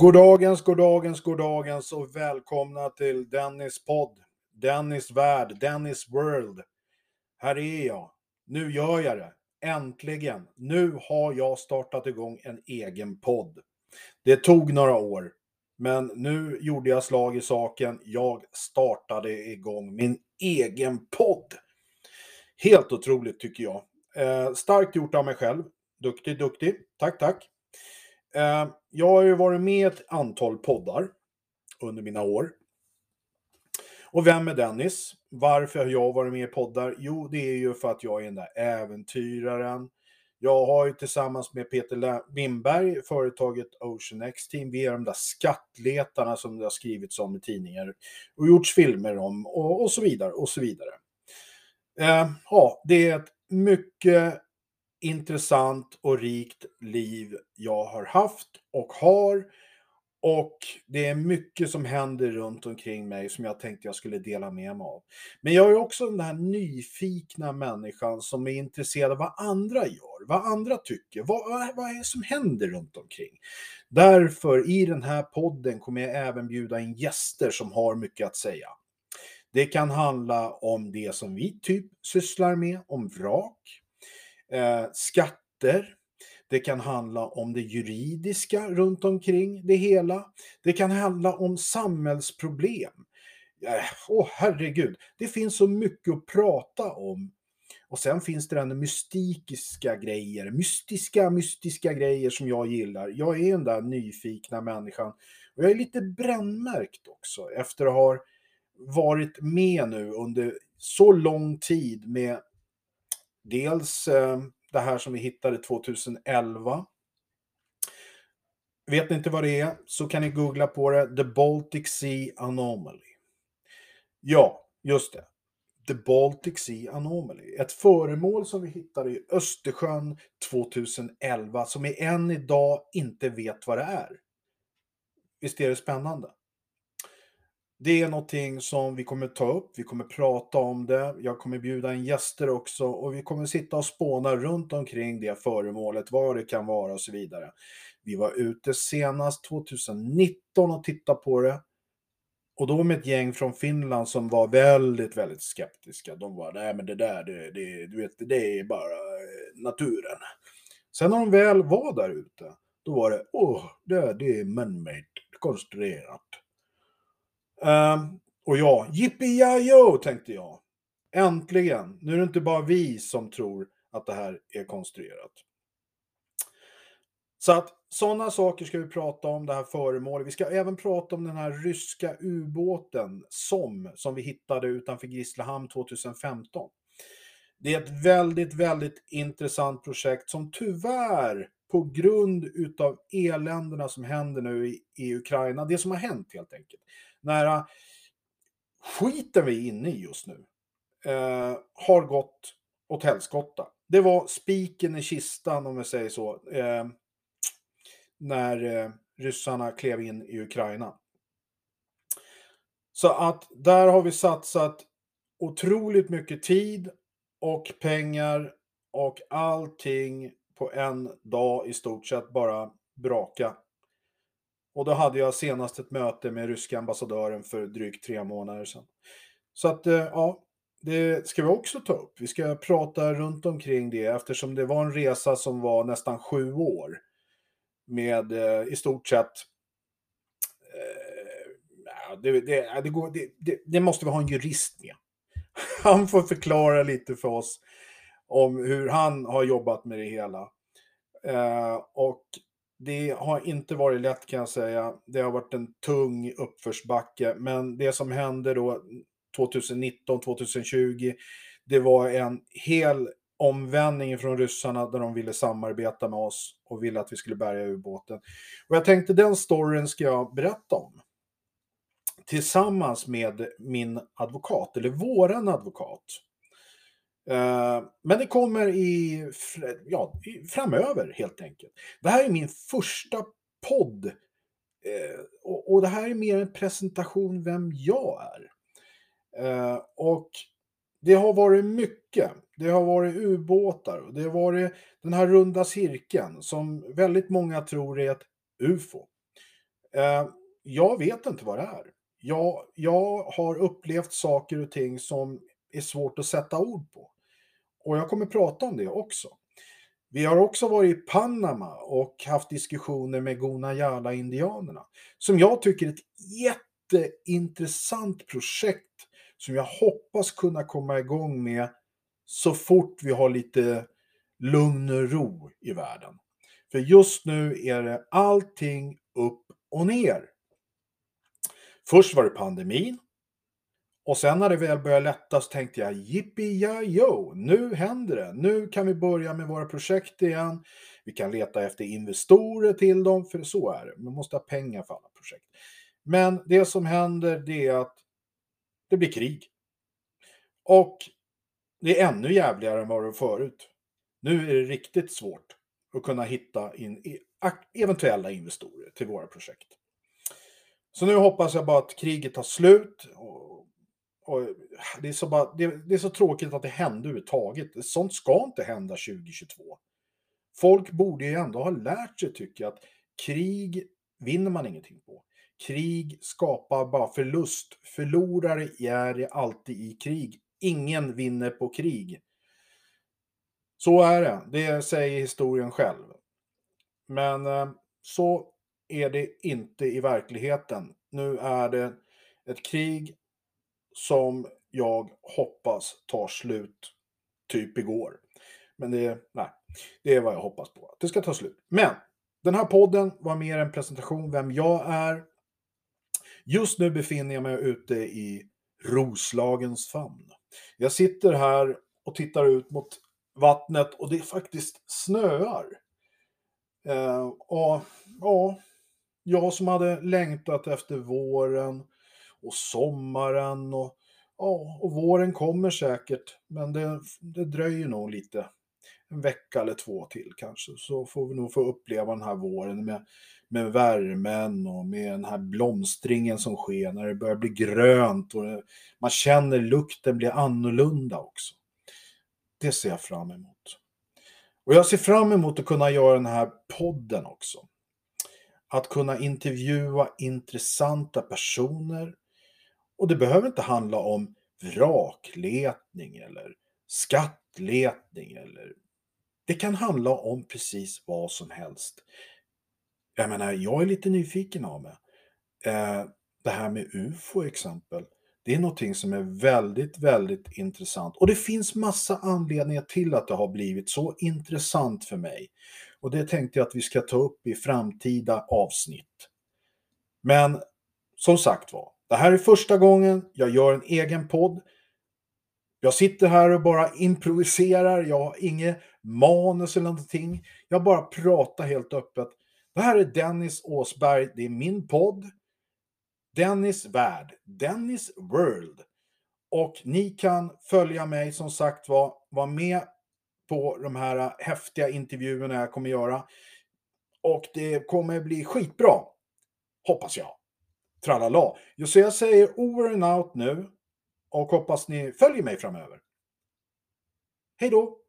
Goddagens, goddagens, goddagens och välkomna till Dennis podd. Dennis värld, Dennis world. Här är jag. Nu gör jag det. Äntligen. Nu har jag startat igång en egen podd. Det tog några år, men nu gjorde jag slag i saken. Jag startade igång min egen podd. Helt otroligt tycker jag. Eh, starkt gjort av mig själv. Duktig, duktig. Tack, tack. Eh, jag har ju varit med i ett antal poddar under mina år. Och vem är Dennis? Varför har jag varit med i poddar? Jo, det är ju för att jag är den där äventyraren. Jag har ju tillsammans med Peter Wimberg företaget Ocean X Team. Vi är de där skattletarna som det har skrivits om i tidningar och gjorts filmer om och, och så vidare och så vidare. Eh, ja, det är ett mycket intressant och rikt liv jag har haft och har. Och det är mycket som händer runt omkring mig som jag tänkte jag skulle dela med mig av. Men jag är också den här nyfikna människan som är intresserad av vad andra gör, vad andra tycker, vad, vad är det som händer runt omkring. Därför i den här podden kommer jag även bjuda in gäster som har mycket att säga. Det kan handla om det som vi typ sysslar med, om vrak, eh, skatter. Det kan handla om det juridiska runt omkring det hela. Det kan handla om samhällsproblem. Eh, åh, oh, herregud, det finns så mycket att prata om. Och sen finns det den mystiska grejer, mystiska, mystiska grejer som jag gillar. Jag är den där nyfikna människan. Och jag är lite brännmärkt också efter att ha varit med nu under så lång tid med dels eh, det här som vi hittade 2011. Vet ni inte vad det är så kan ni googla på det. The Baltic Sea Anomaly. Ja, just det. The Baltic Sea Anomaly. Ett föremål som vi hittade i Östersjön 2011 som vi än idag inte vet vad det är. Visst är det spännande? Det är någonting som vi kommer ta upp, vi kommer prata om det, jag kommer bjuda in gäster också och vi kommer sitta och spåna runt omkring det föremålet, vad det kan vara och så vidare. Vi var ute senast 2019 och tittade på det. Och då med ett gäng från Finland som var väldigt, väldigt skeptiska. De var, nej men det där, det, det, du vet, det är bara eh, naturen. Sen när de väl var där ute, då var det, åh, det, det är man-made, konstruerat. Um, och ja, yippee tänkte jag. Äntligen! Nu är det inte bara vi som tror att det här är konstruerat. Så att sådana saker ska vi prata om, det här föremålet. Vi ska även prata om den här ryska ubåten SOM som vi hittade utanför Grisslehamn 2015. Det är ett väldigt, väldigt intressant projekt som tyvärr på grund utav eländerna som händer nu i, i Ukraina, det som har hänt helt enkelt, nära äh, skiten vi är inne i just nu eh, har gått åt helskotta. Det var spiken i kistan om vi säger så, eh, när eh, ryssarna klev in i Ukraina. Så att där har vi satsat otroligt mycket tid och pengar och allting på en dag i stort sett bara braka och då hade jag senast ett möte med ryska ambassadören för drygt tre månader sedan. Så att, eh, ja, det ska vi också ta upp. Vi ska prata runt omkring det eftersom det var en resa som var nästan sju år. Med eh, i stort sett eh, det, det, det, det, det, måste vi ha en jurist med. Han får förklara lite för oss om hur han har jobbat med det hela. Eh, och det har inte varit lätt kan jag säga. Det har varit en tung uppförsbacke, men det som hände då 2019, 2020, det var en hel omvändning från ryssarna där de ville samarbeta med oss och ville att vi skulle bärga ubåten. Och jag tänkte den storyn ska jag berätta om. Tillsammans med min advokat, eller våran advokat. Eh, men det kommer i, ja, framöver helt enkelt. Det här är min första podd. Eh, och det här är mer en presentation vem jag är. Eh, och det har varit mycket. Det har varit ubåtar och det har varit den här runda cirkeln som väldigt många tror är ett UFO. Jag vet inte vad det är. Jag, jag har upplevt saker och ting som är svårt att sätta ord på. Och jag kommer prata om det också. Vi har också varit i Panama och haft diskussioner med Gunayala-indianerna, som jag tycker är ett jätteintressant projekt som jag hoppas kunna komma igång med så fort vi har lite lugn och ro i världen. För just nu är det allting upp och ner. Först var det pandemin. Och sen när det väl började lätta så tänkte jag yippee nu händer det. Nu kan vi börja med våra projekt igen. Vi kan leta efter investorer till dem, för så är det. Man måste ha pengar för alla projekt. Men det som händer det är att det blir krig. Och det är ännu jävligare än vad det var förut. Nu är det riktigt svårt att kunna hitta in e-, eventuella investorer till våra projekt. Så nu hoppas jag bara att kriget tar slut. Och, det, är så bara, det, det, är så tråkigt att det hände överhuvudtaget. Sånt ska inte hända 2022. Folk borde ju ändå ha lärt sig, tycker jag, att krig vinner man ingenting på. Krig skapar bara förlust. Förlorare är det alltid i krig. Ingen vinner på krig. Så är det. Det säger historien själv. Men eh, så är det inte i verkligheten. Nu är det ett krig som jag hoppas tar slut typ igår. Men det, nej, det är vad jag hoppas på. Att det ska ta slut. Men den här podden var mer en presentation vem jag är. Just nu befinner jag mig ute i Roslagens famn. Jag sitter här och tittar ut mot vattnet och det faktiskt snöar. Eh, och ja, jag som hade längtat efter våren och sommaren och ja, och våren kommer säkert, men det, det dröjer nog lite. En vecka eller två till kanske, så får vi nog få uppleva den här våren med, med värmen och med den här blomstringen som sker när det börjar bli grönt och det, man känner lukten blir annorlunda också. Det ser jag fram emot. Och jag ser fram emot att kunna göra den här podden också. Att kunna intervjua intressanta personer. Och det behöver inte handla om vrakletning eller skattletning eller det kan handla om precis vad som helst. Jag menar, jag är lite nyfiken av mig. Eh, det här med UFO exempel. Det är någonting som är väldigt, väldigt intressant. Och det finns massa anledningar till att det har blivit så intressant för mig. Och det tänkte jag att vi ska ta upp i framtida avsnitt. Men som sagt var, det här är första gången jag gör en egen podd. Jag sitter här och bara improviserar, jag har inget manus eller någonting. Jag bara pratar helt öppet. Det här är Dennis Åsberg, det är min podd. Dennis Värld, Dennis World. Och ni kan följa mig som sagt var, var med på de här häftiga intervjuerna jag kommer göra. Och det kommer bli skitbra. Hoppas jag. Tralala. Så jag säger over and out nu och hoppas ni följer mig framöver. Hej då!